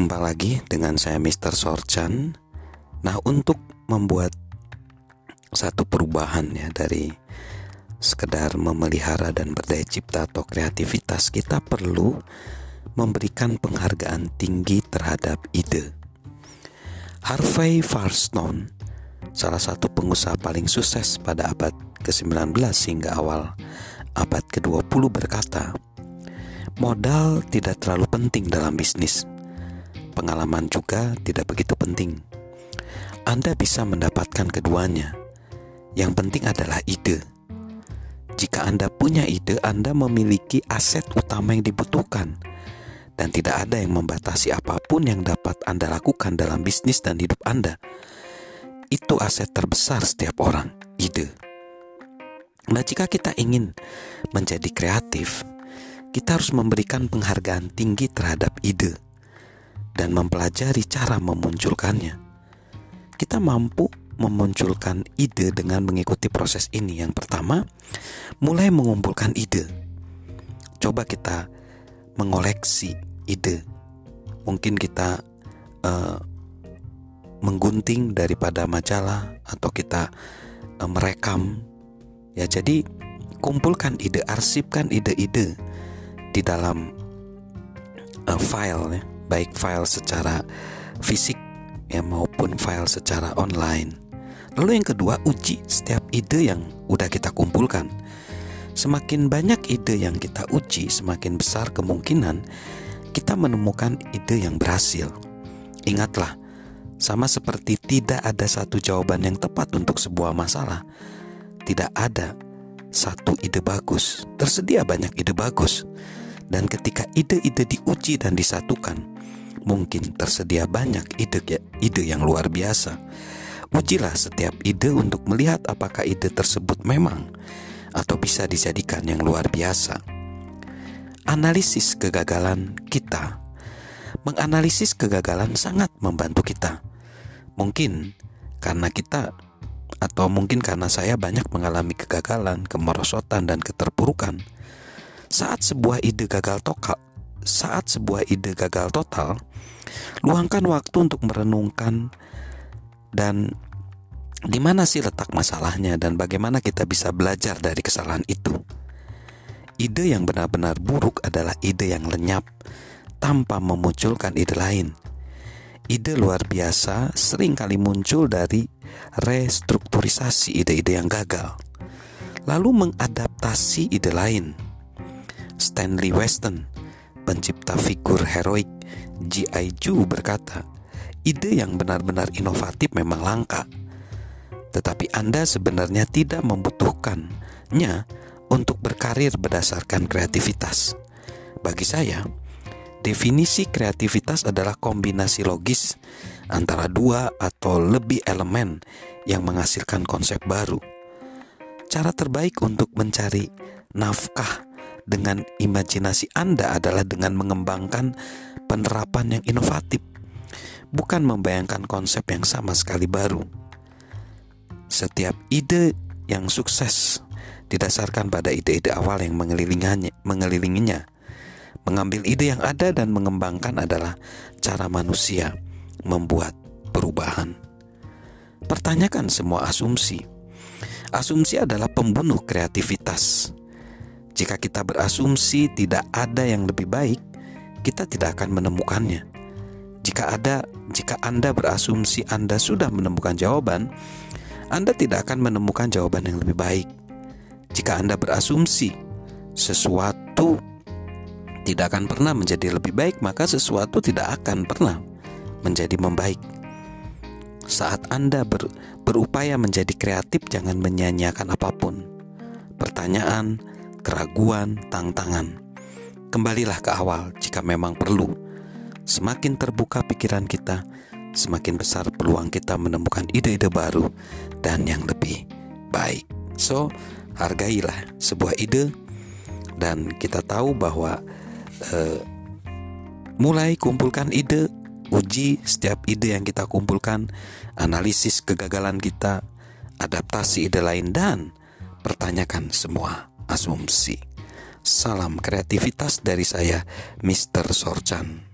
Jumpa lagi dengan saya Mr. Sorchan. Nah, untuk membuat satu perubahan ya dari sekedar memelihara dan berdaya cipta atau kreativitas, kita perlu memberikan penghargaan tinggi terhadap ide. Harvey Firestone, salah satu pengusaha paling sukses pada abad ke-19 hingga awal abad ke-20 berkata, modal tidak terlalu penting dalam bisnis pengalaman juga tidak begitu penting. Anda bisa mendapatkan keduanya. Yang penting adalah ide. Jika Anda punya ide, Anda memiliki aset utama yang dibutuhkan, dan tidak ada yang membatasi apa pun yang dapat Anda lakukan dalam bisnis dan hidup Anda. Itu aset terbesar setiap orang, ide. Nah, jika kita ingin menjadi kreatif, kita harus memberikan penghargaan tinggi terhadap ide dan mempelajari cara memunculkannya. Kita mampu memunculkan ide dengan mengikuti proses ini. Yang pertama, mulai mengumpulkan ide. Coba kita mengoleksi ide. Mungkin kita uh, menggunting daripada majalah atau kita uh, merekam. Ya, jadi kumpulkan ide, arsipkan ide-ide di dalam uh, file ya baik file secara fisik ya maupun file secara online. Lalu yang kedua, uji setiap ide yang udah kita kumpulkan. Semakin banyak ide yang kita uji, semakin besar kemungkinan kita menemukan ide yang berhasil. Ingatlah, sama seperti tidak ada satu jawaban yang tepat untuk sebuah masalah. Tidak ada satu ide bagus. Tersedia banyak ide bagus. Dan ketika ide-ide diuji dan disatukan, mungkin tersedia banyak ide ide yang luar biasa. Ujilah setiap ide untuk melihat apakah ide tersebut memang atau bisa dijadikan yang luar biasa. Analisis kegagalan kita menganalisis kegagalan sangat membantu kita. Mungkin karena kita atau mungkin karena saya banyak mengalami kegagalan, kemerosotan dan keterpurukan. Saat sebuah ide gagal total, saat sebuah ide gagal total, luangkan waktu untuk merenungkan dan di mana sih letak masalahnya dan bagaimana kita bisa belajar dari kesalahan itu. Ide yang benar-benar buruk adalah ide yang lenyap tanpa memunculkan ide lain. Ide luar biasa sering kali muncul dari restrukturisasi ide-ide yang gagal, lalu mengadaptasi ide lain. Stanley Weston pencipta figur heroik G.I. Joe berkata, ide yang benar-benar inovatif memang langka. Tetapi Anda sebenarnya tidak membutuhkannya untuk berkarir berdasarkan kreativitas. Bagi saya, definisi kreativitas adalah kombinasi logis antara dua atau lebih elemen yang menghasilkan konsep baru. Cara terbaik untuk mencari nafkah dengan imajinasi Anda adalah dengan mengembangkan penerapan yang inovatif, bukan membayangkan konsep yang sama sekali baru. Setiap ide yang sukses didasarkan pada ide-ide awal yang mengelilinginya. Mengambil ide yang ada dan mengembangkan adalah cara manusia membuat perubahan. Pertanyakan semua asumsi. Asumsi adalah pembunuh kreativitas. Jika kita berasumsi tidak ada yang lebih baik, kita tidak akan menemukannya. Jika ada, jika Anda berasumsi Anda sudah menemukan jawaban, Anda tidak akan menemukan jawaban yang lebih baik. Jika Anda berasumsi sesuatu tidak akan pernah menjadi lebih baik, maka sesuatu tidak akan pernah menjadi membaik. Saat Anda ber, berupaya menjadi kreatif, jangan menyanyiakan apa pun. Pertanyaan, keraguan, tantangan. Kembalilah ke awal jika memang perlu. Semakin terbuka pikiran kita, semakin besar peluang kita menemukan ide-ide baru dan yang lebih baik. So, hargailah sebuah ide dan kita tahu bahwa uh, mulai kumpulkan ide, uji setiap ide yang kita kumpulkan, analisis kegagalan kita, adaptasi ide lain dan pertanyakan semua asumsi. Salam kreativitas dari saya, Mr. Sorchan.